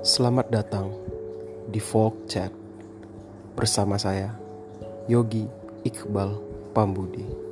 Selamat datang di Folk Chat bersama saya Yogi Iqbal Pambudi.